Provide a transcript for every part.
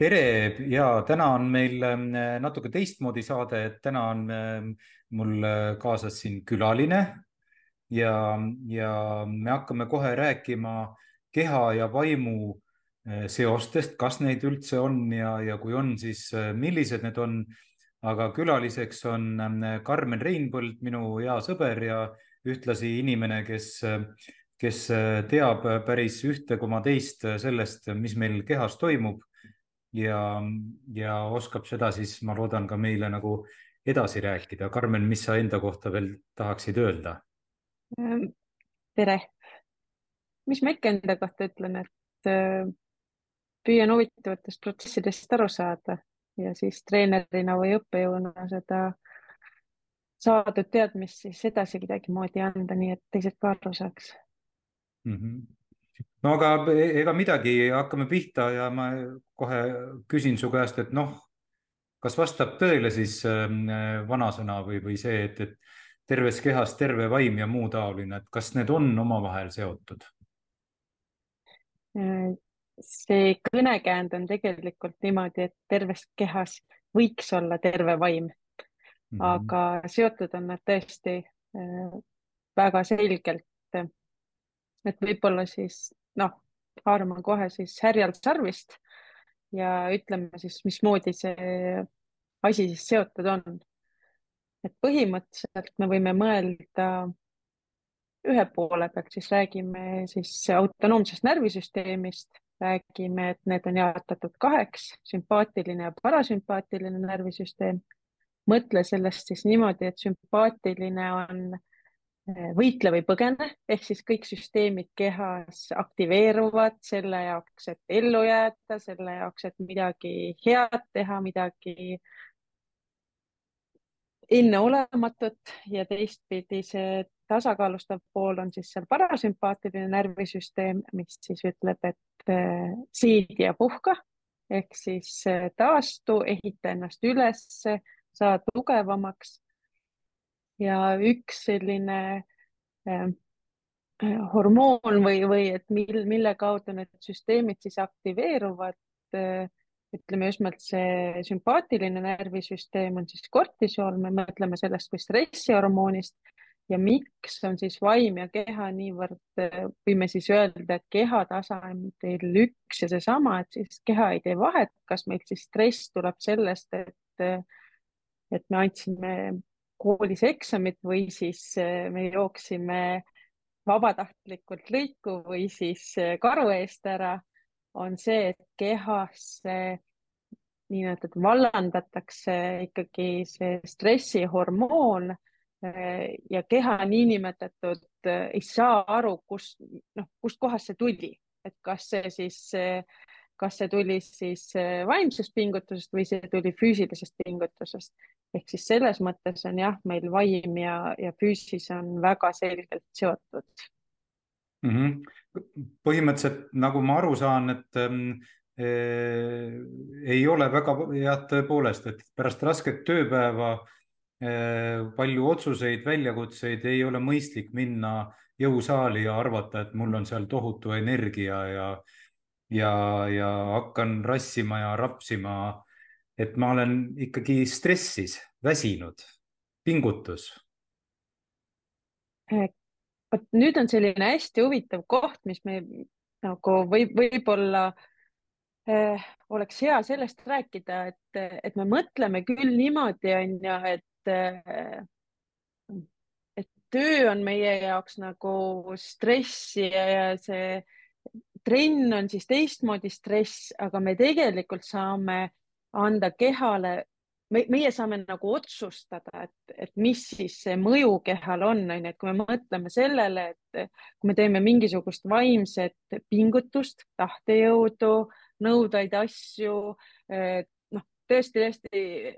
tere ja täna on meil ähm, natuke teistmoodi saade, et täna on ähm, mul äh, kaasas siin külaline ja, ja me hakkame kohe rääkima keha ja vaimu äh, seostest, kas neid üldse on ja, ja kui on, siis äh, millised need on. aga külaliseks on ähm, Karmen Reinpõld, minu hea sõber ja ühtlasi inimene, kes, kes teab päris ühte koma teist sellest, mis meil kehas toimub ja, ja oskab seda siis, ma loodan, ka meile nagu edasi rääkida. Karmen, mis sa enda kohta veel tahaksid öelda? Ähm, tere. mis ma ikka enda kohta ütlen, et äh, püüan huvitavatest protsessidest aru saada ja siis treenerina või õppejõuna seda saadud teadmist siis edasi kuidagimoodi anda, nii et teised ka aru saaks mm. -hmm no aga ega midagi, hakkame pihta ja ma kohe küsin su käest, et noh, kas vastab tõele siis ähm, vanasõna või, või see, et, et terves kehas terve vaim ja muu taoline, et kas need on omavahel seotud? see kõnekäänd on tegelikult niimoodi, et terves kehas võiks olla terve vaim mm, -hmm. aga seotud on nad tõesti äh, väga selgelt et võib-olla siis noh, haarame kohe siis härjal sarvist ja ütleme siis, mismoodi see asi siis seotud on. et põhimõtteliselt me võime mõelda ühe poole pealt, siis räägime siis autonoomsest närvisüsteemist, räägime, et need on jaotatud kaheks, sümpaatiline ja parasümpaatiline närvisüsteem. mõtle sellest siis niimoodi, et sümpaatiline on võitle või põgene ehk siis kõik süsteemid kehas aktiveeruvad selle jaoks, et ellu jääda, selle jaoks, et midagi head teha, midagi enneolematut ja teistpidi see tasakaalustav pool on siis seal parasümpaatiline närvisüsteem, mis siis ütleb, et äh, siidi ja puhka ehk siis äh, taastu, ehita ennast ülesse, saa tugevamaks ja üks selline äh, äh, hormoon või, või et mil, mille kaudu need süsteemid siis aktiveeruvad äh,. ütleme just nimelt see sümpaatiline närvisüsteem on siis kortisool, me mõtleme sellest kui stressihormoonist ja miks on siis vaim ja keha niivõrd, äh, võime siis öelda, et keha tasandil üks ja seesama, et siis keha ei tee vahet, kas meil siis stress tuleb sellest, et, äh, et me andsime koolis eksamit või siis eh, me jooksime vabatahtlikult lõiku või siis eh, karu eest ära, on see, et kehasse niinimetatud vallandatakse ikkagi see stressihormoon eh, ja keha niinimetatud ei saa aru, kust, noh, kustkohast see tuli, et kas see siis, kas see tuli siis vaimsest pingutusest või see tuli füüsilisest pingutusest ehk siis selles mõttes on jah, meil vaim ja, ja füüsis on väga selgelt seotud mm. -hmm. põhimõtteliselt nagu ma aru saan, et ähm, äh, ei ole väga jah, tõepoolest, et pärast rasket tööpäeva äh, palju otsuseid, väljakutseid ei ole mõistlik minna jõusaali ja arvata, et mul on seal tohutu energia ja ja, ja hakkan rassima ja rapsima et ma olen ikkagi stressis, väsinud, pingutus. Vot nüüd on selline hästi huvitav koht, mis me nagu võib, võib-olla eh, oleks hea sellest rääkida, et, et me mõtleme küll niimoodi, on ju, et eh, et töö on meie jaoks nagu stress ja, ja see trenn on siis teistmoodi stress, aga me tegelikult saame anda kehale me, meie saame nagu otsustada, et, et mis siis see mõju kehal on, on ju, et kui me mõtleme sellele, et kui me teeme mingisugust vaimset pingutust, tahtejõudu, nõudaid asju, noh, tõesti-tõesti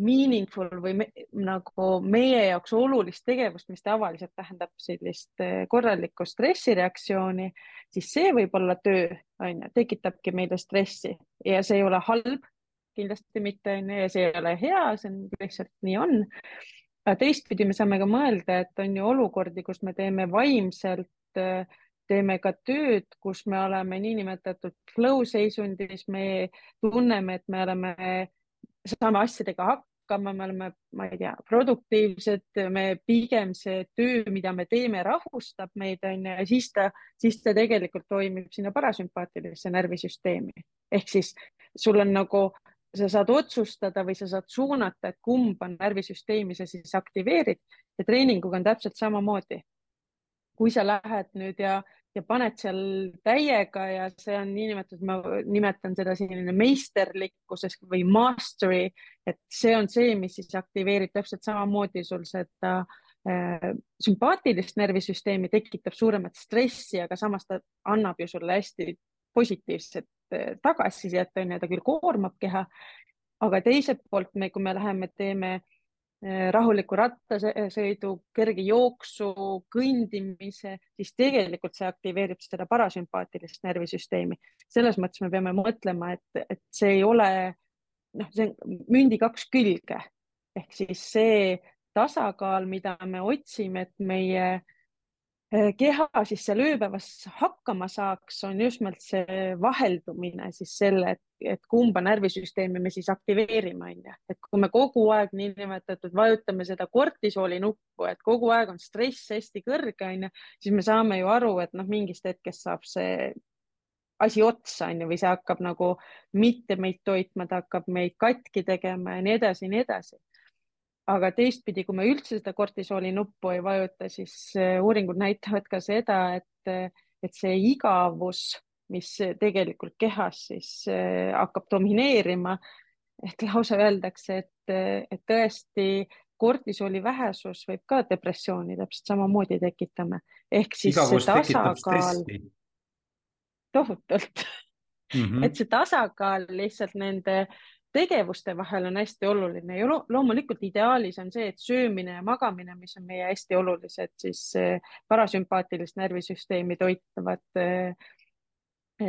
meaningful või me, nagu meie jaoks olulist tegevust, mis tavaliselt tähendab sellist eh, korralikku stressireaktsiooni, siis see võib olla töö, on ju, tekitabki meile stressi ja see ei ole halb, kindlasti mitte, on ju, ja see ei ole hea, see on lihtsalt nii on. aga teistpidi me saame ka mõelda, et on ju olukordi, kus me teeme vaimselt, eh, teeme ka tööd, kus me oleme niinimetatud flow seisundis, me tunneme, et me oleme saame asjadega hakkama hakkama, me oleme, ma ei tea, produktiivsed, me pigem see töö, mida me teeme, rahustab meid, on ju, ja siis ta, siis ta tegelikult toimib sinna parasümpaatilisse närvisüsteemi. ehk siis sul on nagu, sa saad otsustada või sa saad suunata, et kumba närvisüsteemi sa siis aktiveerid ja treeninguga on täpselt samamoodi. kui sa lähed nüüd ja ja paned seal täiega ja see on niinimetatud, ma nimetan seda selline meisterlikkuses või mastery, et see on see, mis siis aktiveerib täpselt samamoodi sul seda äh, sümpaatilist närvisüsteemi, tekitab suuremat stressi, aga samas ta annab ju sulle hästi positiivset äh, tagasisidet, on ju, ta küll koormab keha, aga teiselt poolt me, kui me läheme, teeme rahuliku rattasõidu, kerge jooksu, kõndimise, siis tegelikult see aktiveerib seda parasümpaatilist närvisüsteemi. selles mõttes me peame mõtlema, et, et see ei ole, noh, see on mündi kaks külge ehk siis see tasakaal, mida me otsime, et meie äh, keha siis seal ööpäevas hakkama saaks, on just nimelt see vaheldumine siis selle, et, kumba närvisüsteemi me siis aktiveerime, onju. et kui me kogu aeg niinimetatud vajutame seda kortisooli nuppu, et kogu aeg on stress hästi kõrge, onju, siis me saame ju aru, et noh, mingist hetkest saab see asi otsa, onju, või see hakkab nagu mitte meid toitma, ta hakkab meid katki tegema ja nii edasi ja nii edasi aga teistpidi, kui me üldse seda kortisooli nuppu ei vajuta, siis äh, uuringud näitavad ka seda, et, et see igavus, mis tegelikult kehas siis äh, hakkab domineerima, et lausa öeldakse, et, et tõesti kortisooli vähesus võib ka depressiooni täpselt samamoodi tekitama. ehk siis igavus see tasakaal. tohutult mm, -hmm. et see tasakaal lihtsalt nende tegevuste vahel on hästi oluline ja loomulikult ideaalis on see, et söömine ja magamine, mis on meie hästi olulised, siis parasümpaatilist närvisüsteemi toitavad eh,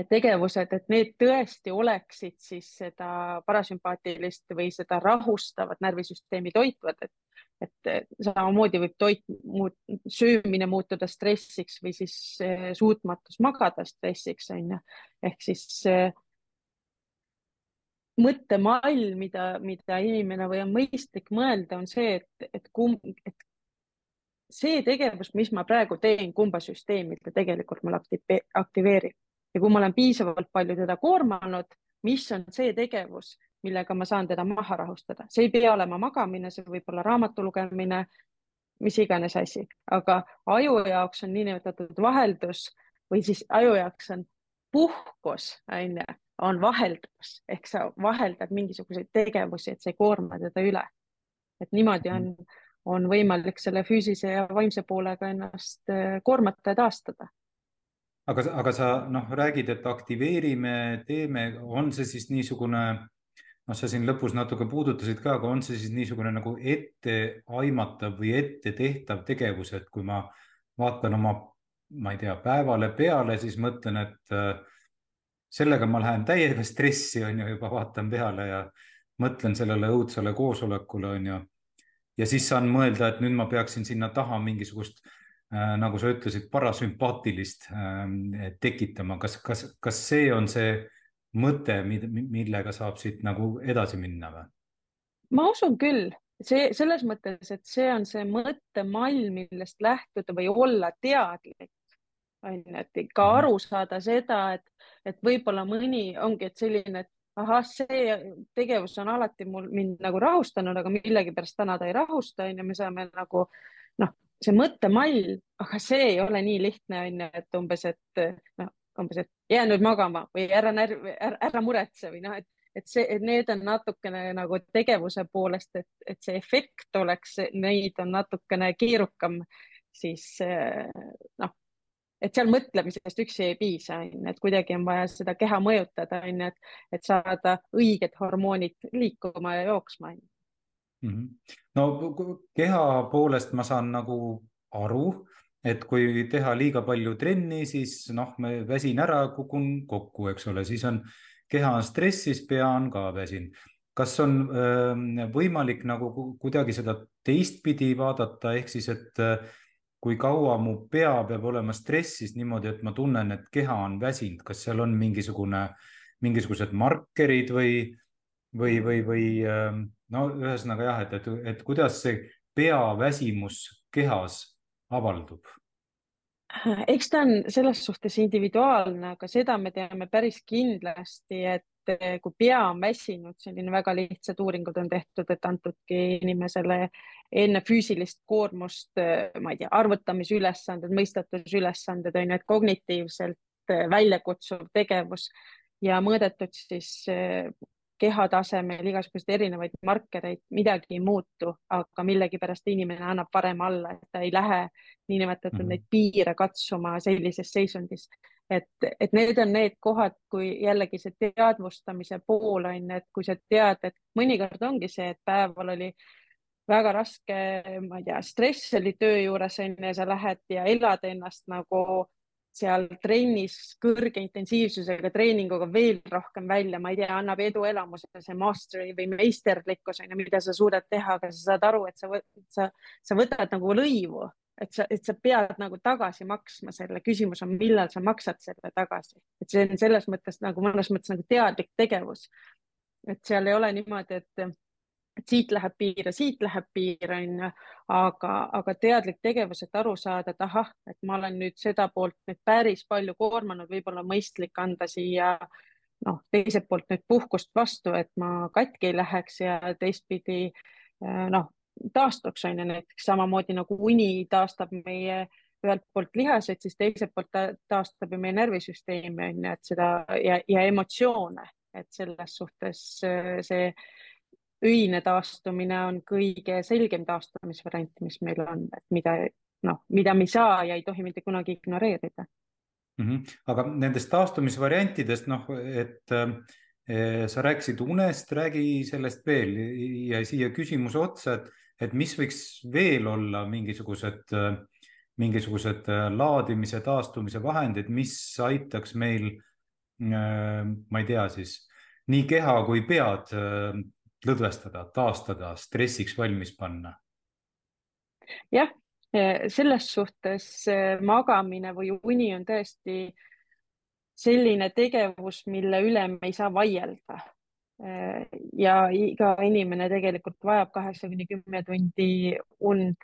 tegevused, et need tõesti oleksid siis seda parasümpaatilist või seda rahustavat närvisüsteemi toitvad, et, et samamoodi võib toit, söömine muutuda stressiks või siis eh, suutmatus magada stressiks on ju, ehk siis eh, mõttemall, mida, mida inimene või on mõistlik mõelda, on see, et, et kumb, et see tegevus, mis ma praegu teen, kumba süsteemi ta tegelikult mul aktiveerib. Ja kui ma olen piisavalt palju teda koormanud, mis on see tegevus, millega ma saan teda maha rahustada, see ei pea olema magamine, see võib olla raamatu lugemine, mis iganes asi, aga aju jaoks on niinimetatud vaheldus või siis aju jaoks on puhkus, onju on vaheldus ehk sa vaheldad mingisuguseid tegevusi, et sa ei koorma teda üle. et niimoodi on, on võimalik selle füüsilise ja vaimse poolega ennast äh, koormata ja taastada. aga, aga sa noh, räägid, et aktiveerime, teeme, on see siis niisugune, noh, sa siin lõpus natuke puudutasid ka, aga on see siis niisugune nagu etteaimatav või ette tehtav tegevus, et kui ma vaatan oma, ma ei tea, päevale peale, siis mõtlen, et äh, sellega ma lähen täiega stressi, on ju, juba vaatan peale ja mõtlen sellele õudsale koosolekule, on ju. ja siis saan mõelda, et nüüd ma peaksin sinna taha mingisugust äh,, nagu sa ütlesid, parasümpaatilist äh, tekitama. kas, kas, kas see on see mõte, millega saab siit nagu edasi minna või? ma usun küll, see selles mõttes, et see on see mõttemall, millest lähtuda või olla teadlik on ju, et ikka mhm. aru saada seda, et, et võib-olla mõni ongi, et selline, et ahah, see tegevus on alati mul mind nagu rahustanud, aga millegipärast täna ta ei rahusta, on ju, me saame nagu noh, see mõttemall, aga see ei ole nii lihtne, on ju, et umbes, et noh, umbes, et jää nüüd magama või ära närv, ära, muretse või noh, et, et see, et need on natukene nagu tegevuse poolest, et, et see efekt oleks, neid on natukene keerukam siis noh et seal mõtlemisest üksi ei piisa, onju, et kuidagi on vaja seda keha mõjutada, onju, et, et saada õiged hormoonid liikuma ja jooksma. Mhm. no keha poolest ma saan nagu aru, et kui teha liiga palju trenni, siis noh, ma väsin ära, kukun kokku, eks ole, siis on keha on stressis, pea on ka väsinud. kas on öö, võimalik nagu kuidagi seda teistpidi vaadata, ehk siis, et kui kaua mu pea peab olema stressis niimoodi, et ma tunnen, et keha on väsinud, kas seal on mingisugune, mingisugused markerid või, või, või, või no ühesõnaga jah, et, et, et kuidas see peaväsimus kehas avaldub? eks ta on selles suhtes individuaalne, aga seda me teame päris kindlasti, et kui pea on väsinud, selline väga lihtsad uuringud on tehtud, et antudki inimesele enne füüsilist koormust, ma ei tea, arvutamisülesanded, mõistatusülesanded on ju, et kognitiivselt väljakutsuv tegevus ja mõõdetud siis keha tasemel igasuguseid erinevaid markereid, midagi ei muutu, aga millegipärast inimene annab varem alla, et ta ei lähe niinimetatud -hmm. neid piire katsuma sellises seisundis. Et, et need on need kohad, kui jällegi see teadvustamise pool on, et kui sa tead, et mõnikord ongi see, et päeval oli väga raske, ma ei tea, stress oli töö juures on ju sa lähed ja elad ennast nagu seal trennis kõrge intensiivsusega treeninguga veel rohkem välja, ma ei tea, annab eduelamuse, see mastery või meisterlikkus on ju, mida sa suudad teha, aga sa saad aru, et sa, sa, sa võtad nagu lõivu, et sa, et sa pead nagu tagasi maksma selle, küsimus on, millal sa maksad selle tagasi, et see on selles mõttes nagu mõnes mõttes nagu teadlik tegevus. et seal ei ole niimoodi, et et siit läheb piir ja siit läheb piir, on ju, aga, aga teadlik tegevus, et aru saada, et ahah, et ma olen nüüd seda poolt nüüd päris palju koormanud, võib-olla mõistlik anda siia noh, teiselt poolt nüüd puhkust vastu, et ma katki ei läheks ja teistpidi noh, taastuks on ju näiteks samamoodi nagu uni taastab meie ühelt poolt lihased, siis teiselt poolt ta taastab ju meie närvisüsteemi on ju, et seda ja, ja emotsioone, et selles suhtes eh, see öine taastumine on kõige selgem taastumisvariant, mis meil on, et mida noh, mida me ei saa ja ei tohi mitte kunagi ignoreerida mm. -hmm. aga nendest taastumisvariantidest, noh, et äh, sa rääkisid unest, räägi sellest veel ja siia küsimuse otsa, et, et mis võiks veel olla mingisugused mingisugused äh, laadimise, taastumise vahendid, mis aitaks meil äh,, ma ei tea siis, nii keha kui pead lõdvestada, taastada, stressiks valmis panna? jah, selles suhtes eh, magamine või uni on tõesti selline tegevus, mille üle me ei saa vaielda. Ja iga inimene tegelikult vajab kaheksa kuni kümme tundi und.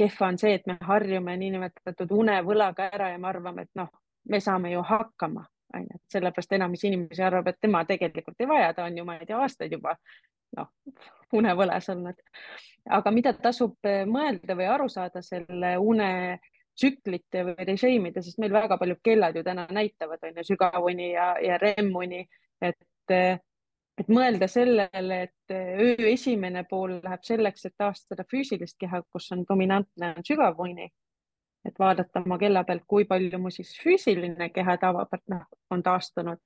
kehva on see, et me harjume niinimetatud unevõlaga ära ja me arvame, et noh, me saame ju hakkama, onju, et sellepärast enamus inimesi arvab, et tema tegelikult ei vaja, ta on ju, ma ei tea, aastaid juba noh, unevõles olnud. aga mida tasub mõelda või aru saada selle une tsüklite või režiimide, sest meil väga paljud kellad ju täna näitavad, on ju, sügavuni ja, ja REM-uni, et, eh, et mõelda sellele, et eh, öö esimene pool läheb selleks, et taastada füüsilist keha, kus on dominantne on sügavuni. Et vaadata oma kella pealt, kui palju mu siis füüsiline keha tavapärt noh, on taastunud.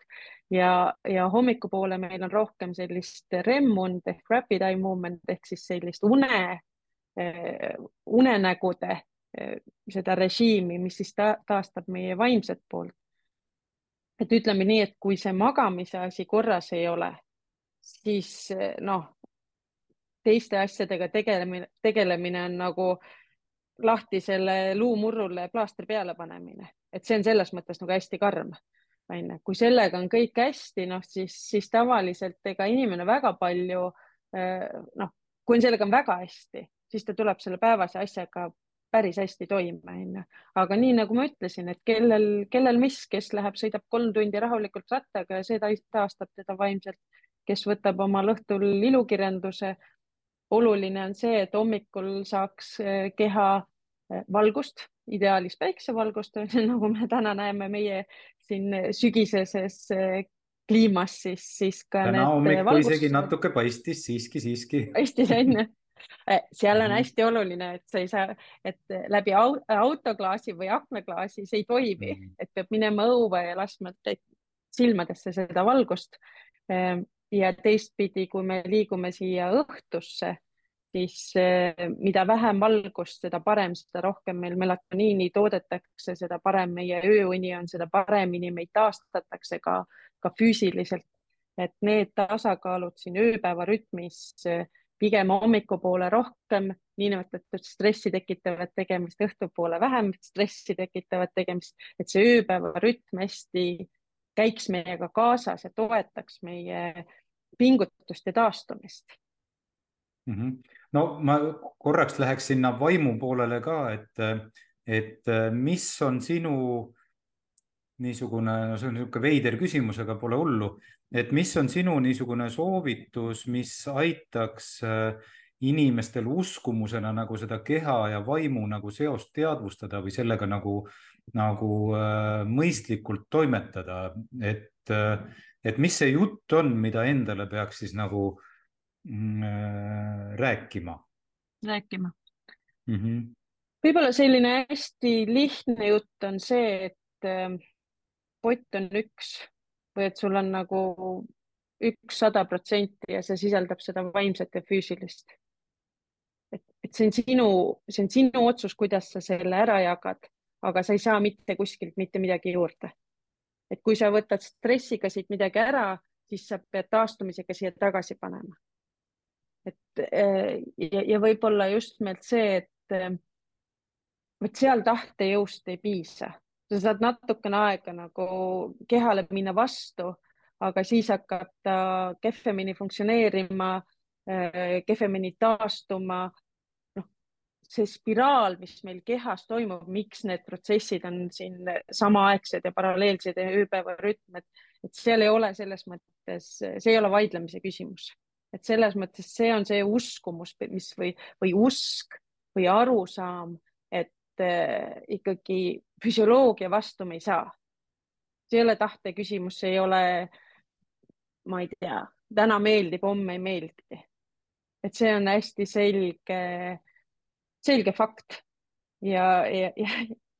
Ja, ja hommikupoole meil on rohkem sellist REM-und ehk rapid eye movement ehk siis sellist une äh,, unenägude seda režiimi, mis siis ta, taastab meie vaimset poolt. et ütleme nii, et kui see magamise asi korras ei ole, siis noh, teiste asjadega tegelemine, tegelemine on nagu äh, lahtisele luumurrule plaastri peale panemine, et see on selles mõttes nagu hästi karm onju, kui sellega on kõik hästi, noh siis, siis tavaliselt ega inimene väga palju eh, noh, kui sellega on väga hästi, siis ta tuleb selle päevase asjaga päris hästi toime, onju. aga nii nagu ma ütlesin, et kellel, kellel mis, kes läheb, sõidab kolm tundi rahulikult rattaga ja see taastab teda vaimselt, kes võtab omal õhtul ilukirjanduse, oluline on see, et hommikul saaks eh, keha eh, valgust, ideaalis päiksevalgust, nagu me täna näeme meie siin sügiseses eh, kliimas, siis, siis ka. täna hommikul isegi natuke paistis siiski, siiski. paistis on ju seal on Mhm. hästi oluline, et sa ei saa, et läbi au- autoklaasi või aknaklaasi see ei toimi Mhm. et peab minema õue ja laskma silmadesse seda valgust. ja teistpidi, kui me liigume siia õhtusse, siis eh, mida vähem valgust, seda parem, seda rohkem meil melatoniini toodetakse, seda parem meie ööuni on, seda paremini meid taastatakse ka, ka füüsiliselt. et need tasakaalud siin ööpäeva rütmis eh, pigem hommikupoole rohkem niinimetatud stressi tekitavat tegemist, õhtupoole vähem stressi tekitavat tegemist, et see ööpäeva rütm hästi käiks meiega kaasas ja toetaks meie pingutuste taastumist. Mhm. no ma korraks läheks sinna vaimu poolele ka, et, et mis on sinu niisugune, no see on niisugune veider küsimus, aga pole hullu, et mis on sinu niisugune soovitus, mis aitaks äh, inimestel uskumusena nagu seda keha ja vaimu nagu seost teadvustada või sellega nagu, nagu äh, mõistlikult toimetada, et äh,, et mis see jutt on, mida endale peaks siis nagu mm, rääkima? rääkima mm. -hmm. võib-olla selline hästi lihtne jutt on see, et pott on üks või et sul on nagu üks sada protsenti ja see sisaldab seda vaimset ja füüsilist. et, et see on sinu, see on sinu otsus, kuidas sa selle ära jagad, aga sa ei saa mitte kuskilt mitte midagi juurde. et kui sa võtad stressiga siit midagi ära, siis sa pead taastumisega siia tagasi panema. et ja, ja võib-olla just nimelt see, et vot seal tahtejõust ei piisa sa saad natukene aega nagu kehale minna vastu, aga siis hakkab ta kehvemini funktsioneerima, äh, kehvemini taastuma. noh, see spiraal, mis meil kehas toimub, miks need protsessid on siin samaaegsed ja paralleelsed ja ööpäevarütm, et, et seal ei ole selles mõttes, see ei ole vaidlemise küsimus, et selles mõttes see on see uskumus, mis või, või usk või arusaam, ikkagi füsioloogia vastu me ei saa. see ei ole tahte küsimus, see ei ole, ma ei tea, täna meeldib, homme ei meeldi. et see on hästi selge, selge fakt ja, ja, ja,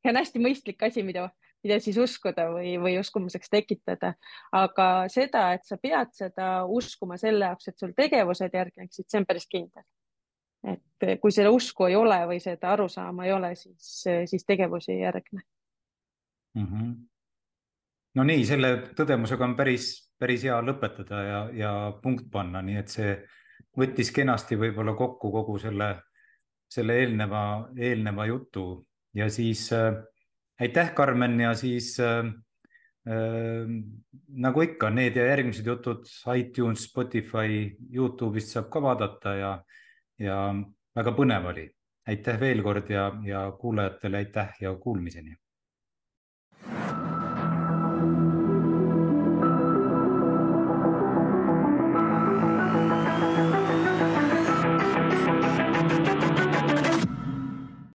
ja on hästi mõistlik asi, mida, mida siis uskuda või, või uskumuseks tekitada. aga seda, et sa pead seda uskuma selle jaoks, et sul tegevused järgneksid, see on päris kindel et kui seda usku ei ole või seda arusaama ei ole, siis, siis tegevusi ei järgne mm. -hmm. no nii, selle tõdemusega on päris, päris hea lõpetada ja, ja punkt panna, nii et see võttis kenasti võib-olla kokku kogu selle, selle eelneva, eelneva jutu ja siis äh, aitäh, Karmen, ja siis äh, äh, nagu ikka, need ja järgmised jutud iTunes, Spotify, Youtube'ist saab ka vaadata ja ja väga põnev oli. aitäh veel kord ja, ja kuulajatele aitäh ja kuulmiseni